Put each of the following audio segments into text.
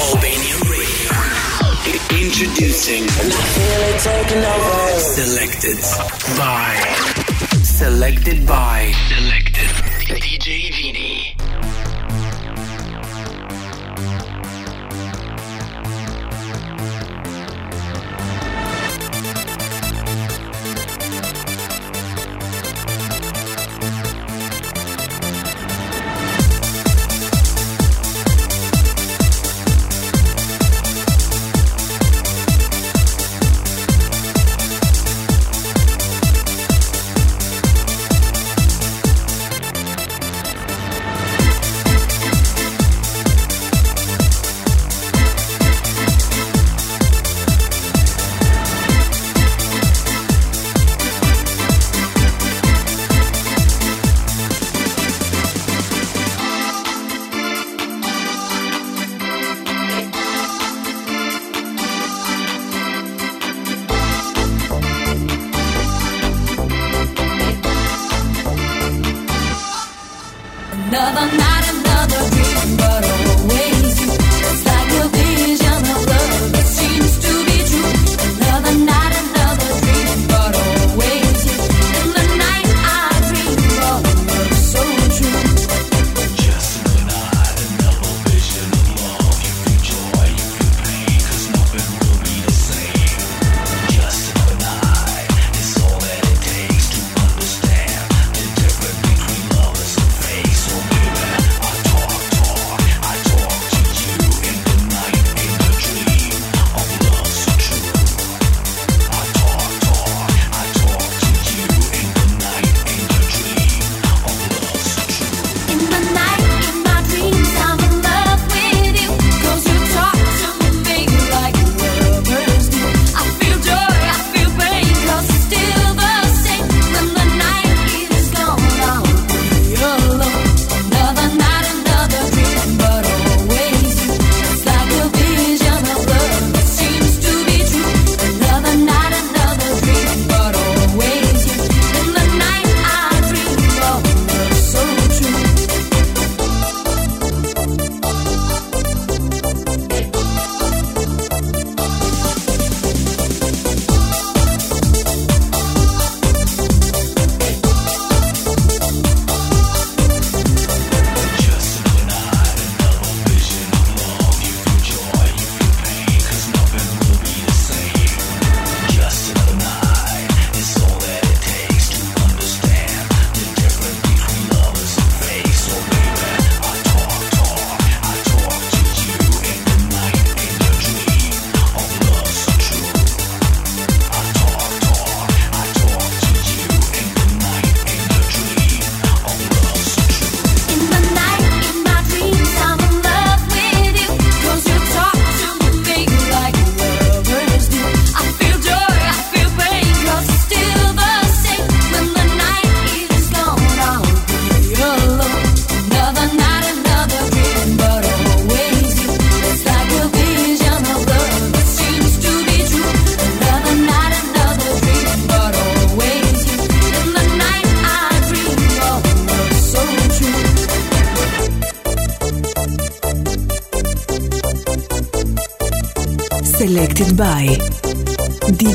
Albania. Radio. Introducing. Selected by. Selected by. Selected. DJ Vini.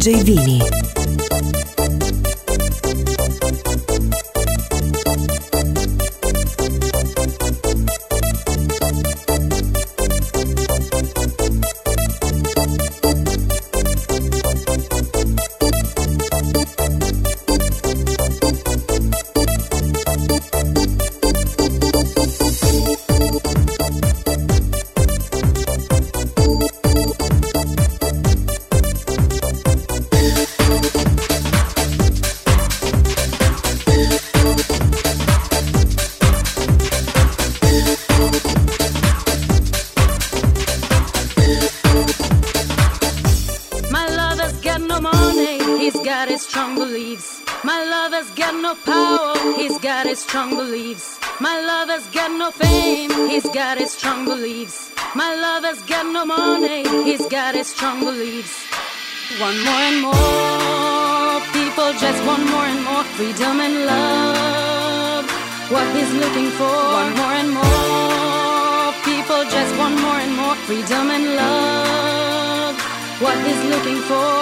DJ Vini. strong beliefs. One more and more people just want more and more freedom and love. What he's looking for. One more and more people just want more and more freedom and love. What he's looking for.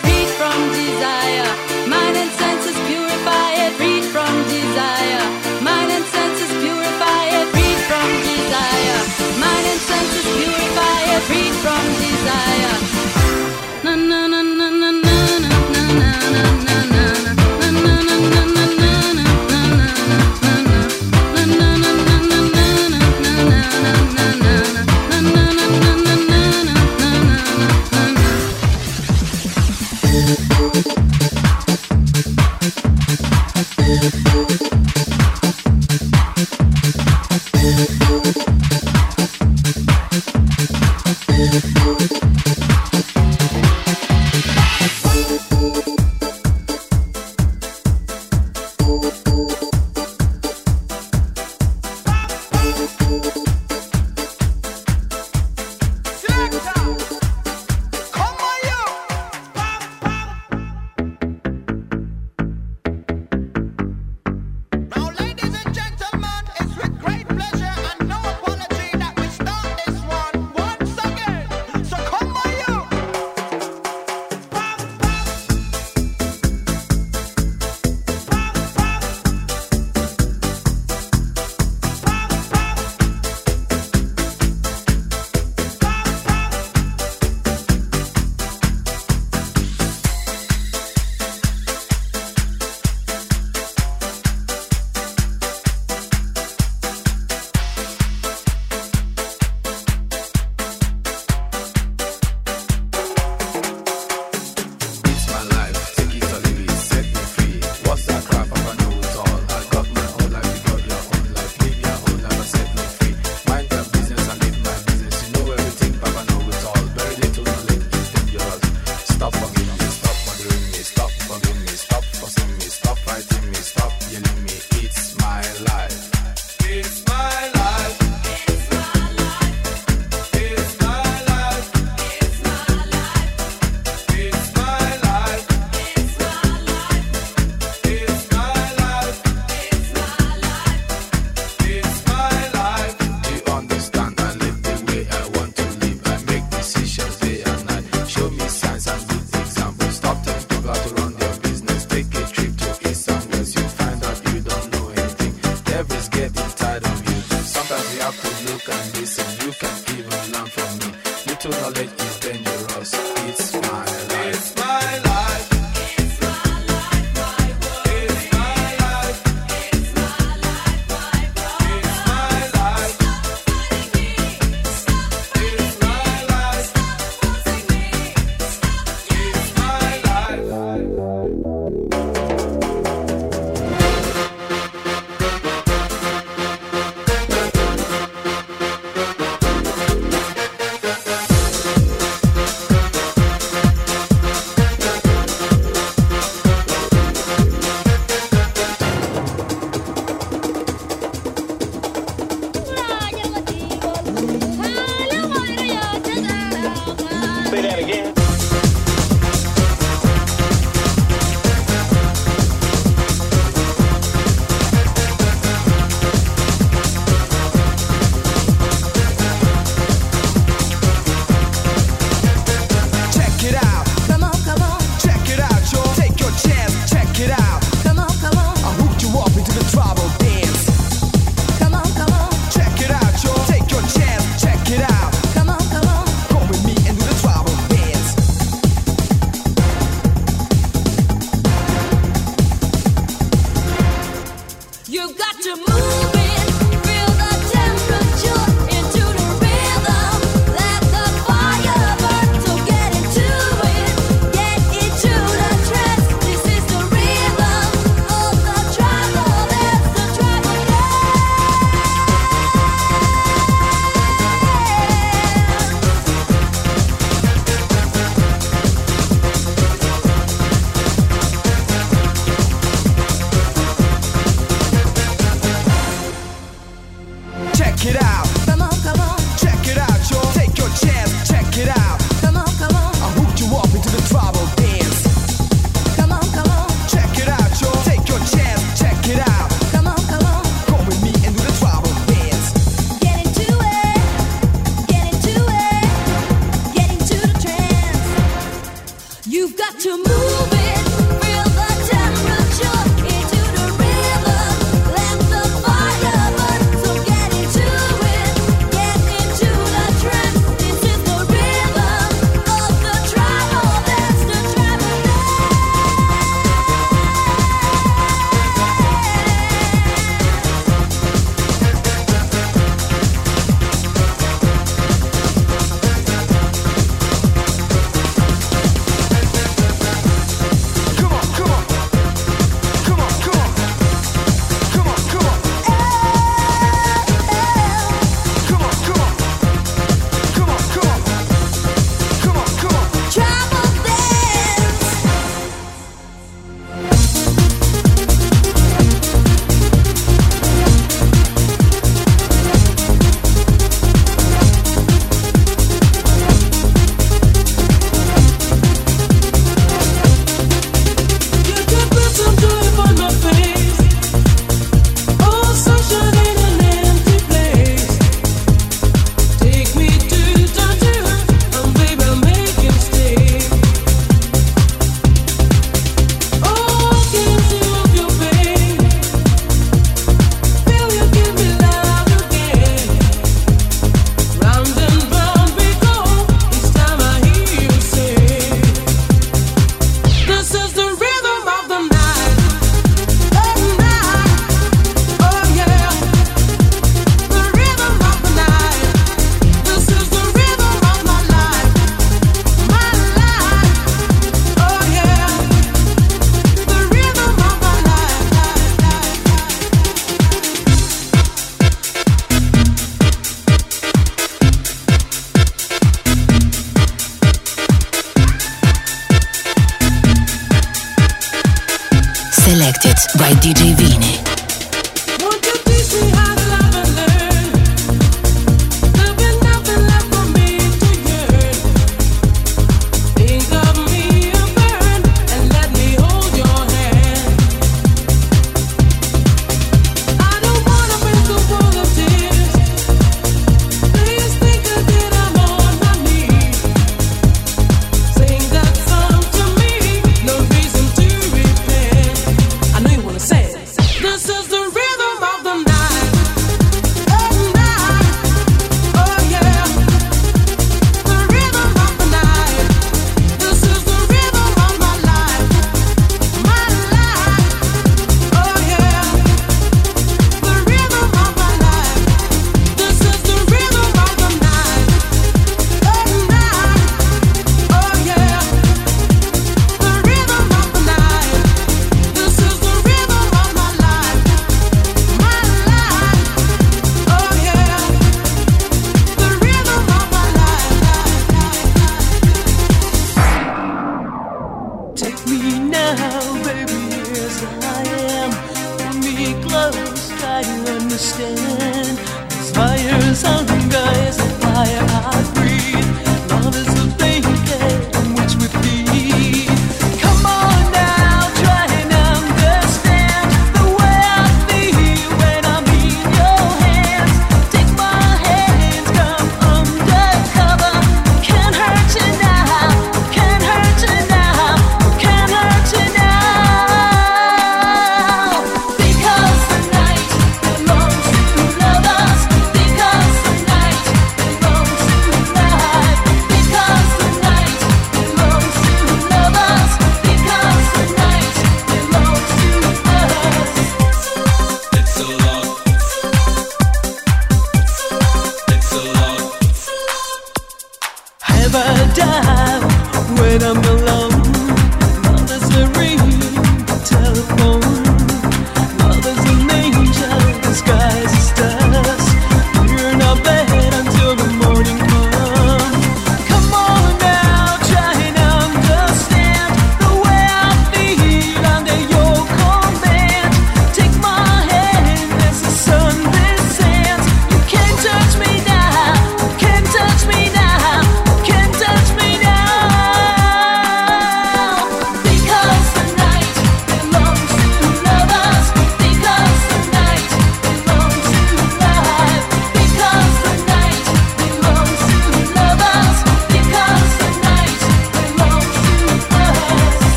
Freed from desire, mind and senses purify it. Freed from desire, mind and senses purify it. Freed from desire, mind and senses freed from desire.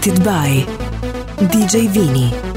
Selected by DJ Vini.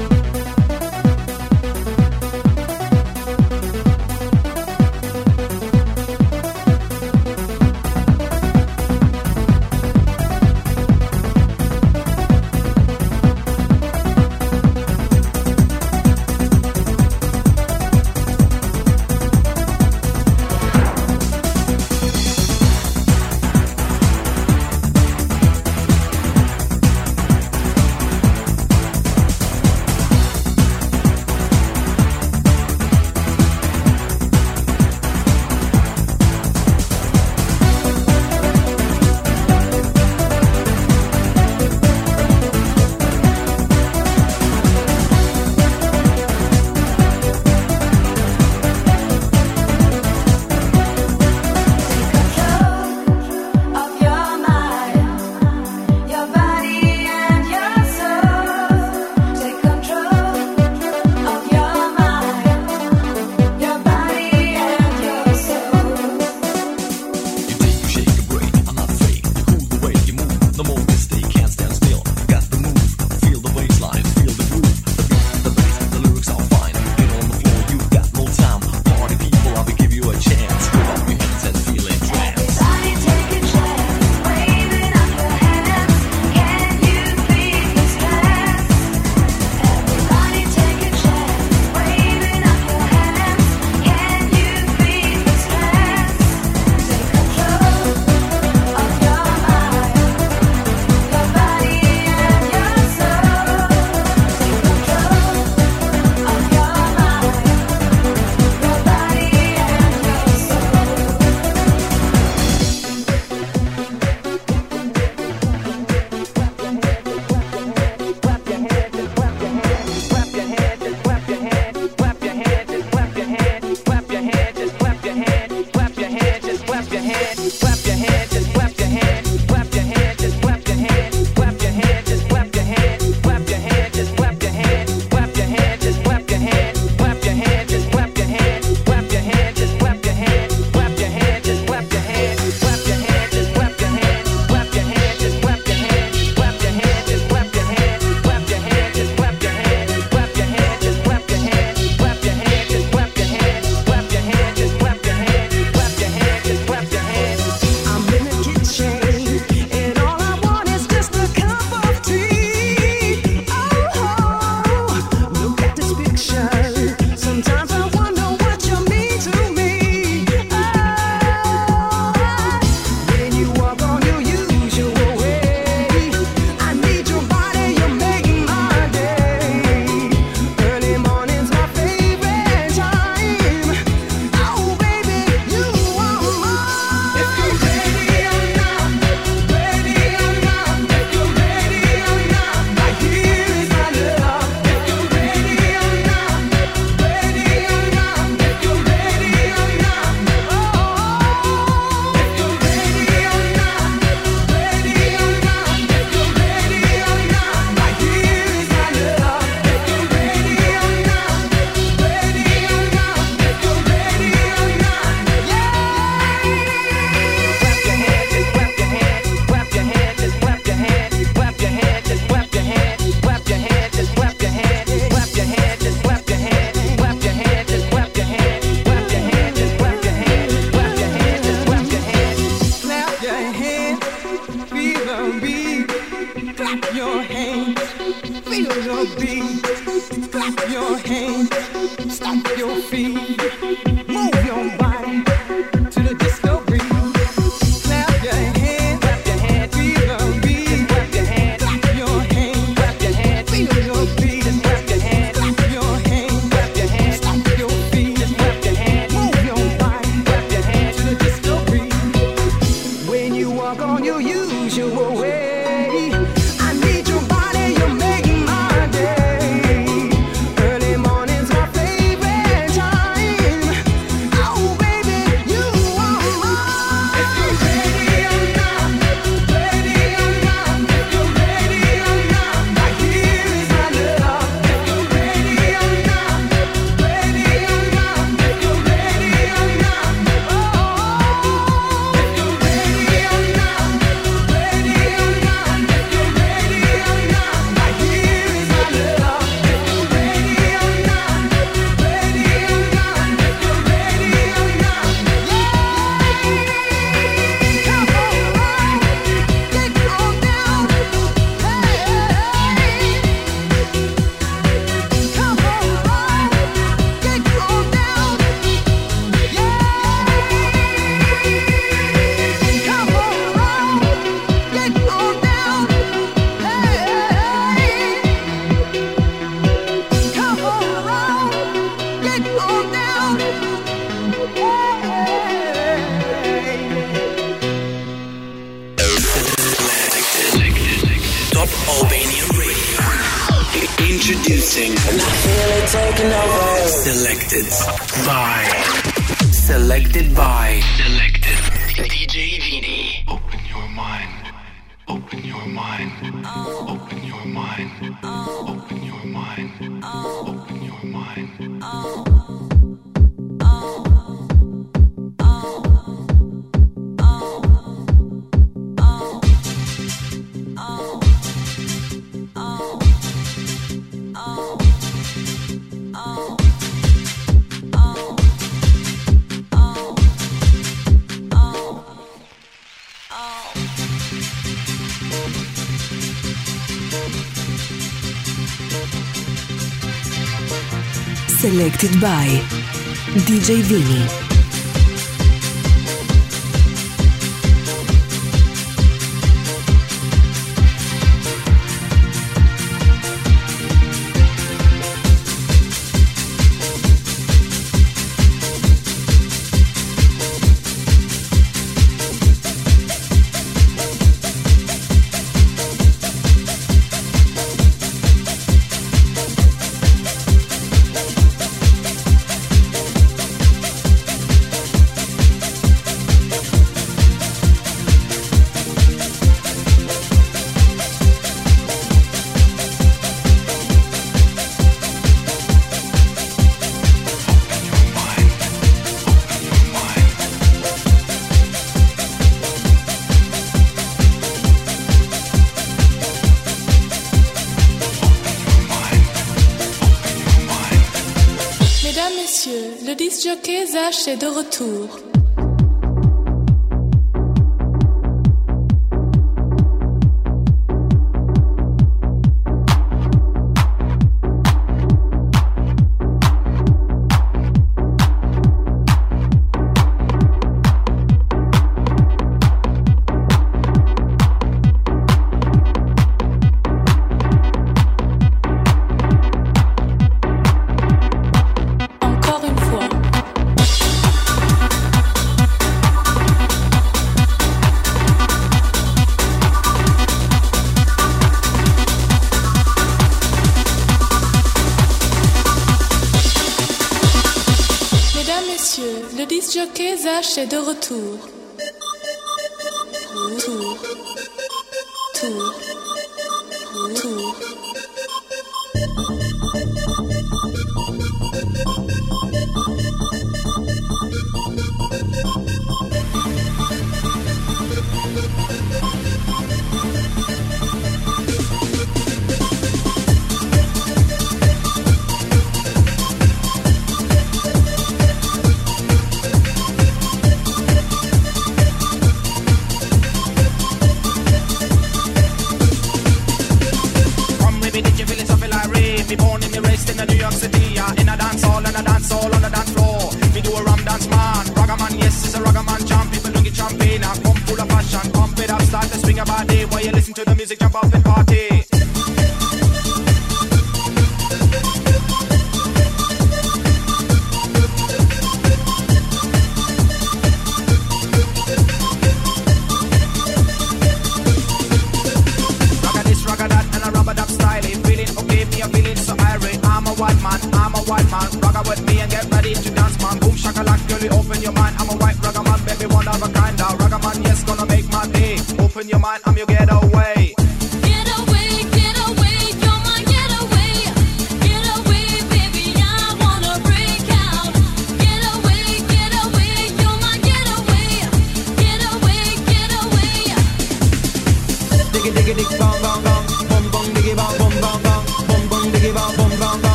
Flash de retour.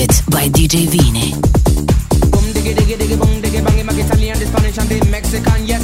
By DJ Vini. Boom diggy diggy diggy boom diggy. Italian, Spanish, and the Mexican.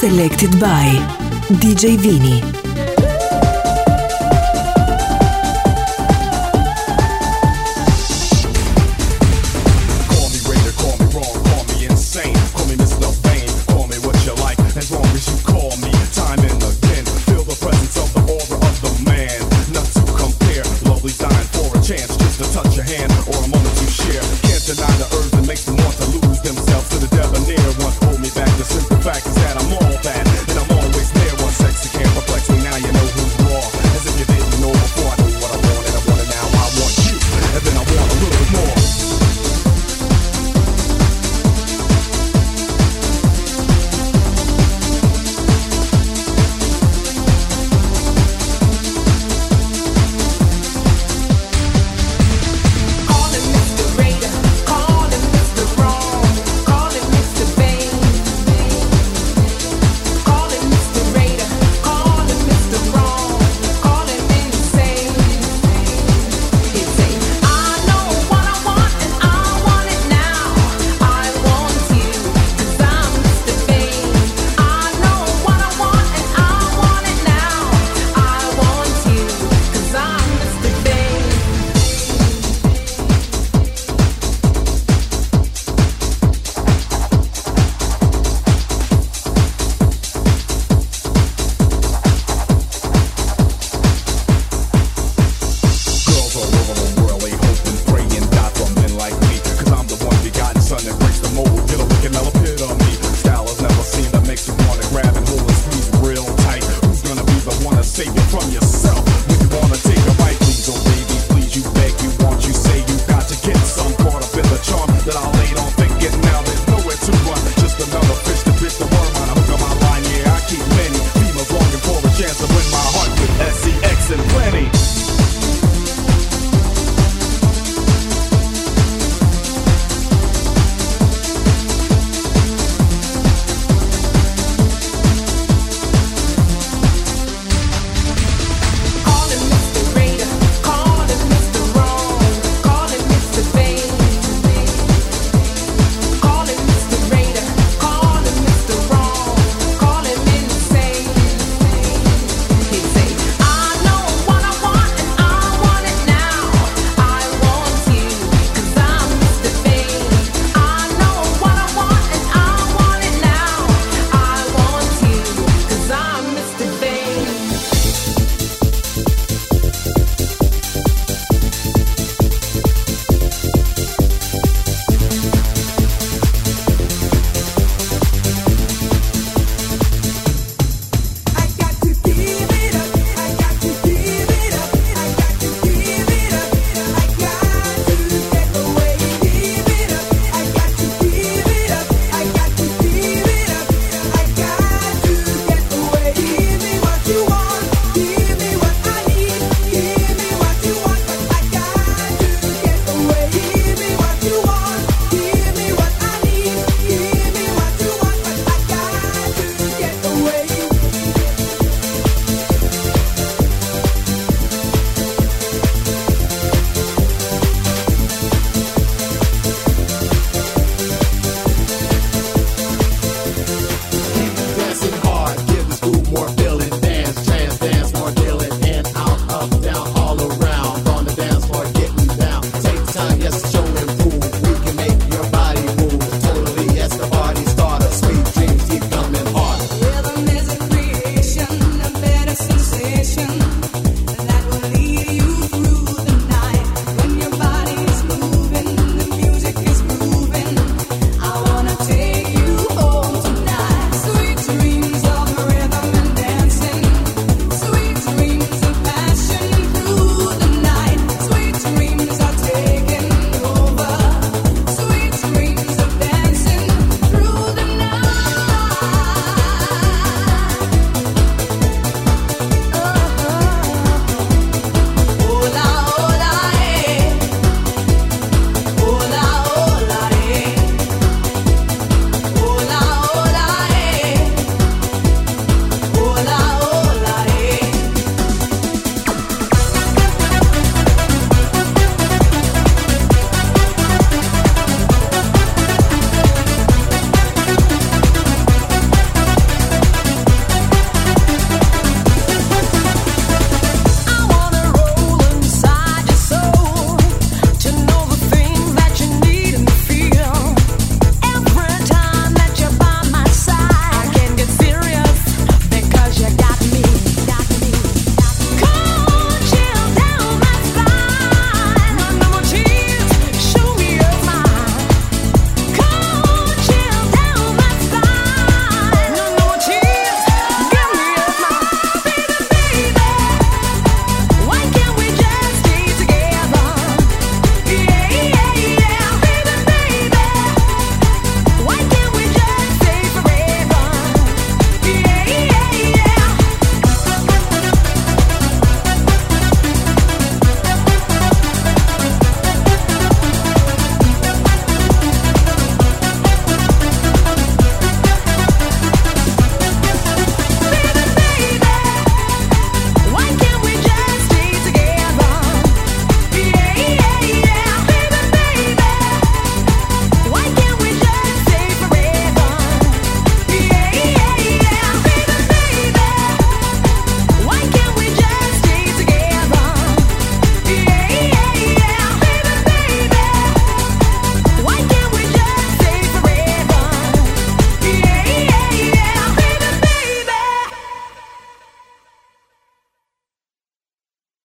Selected by DJ Vini.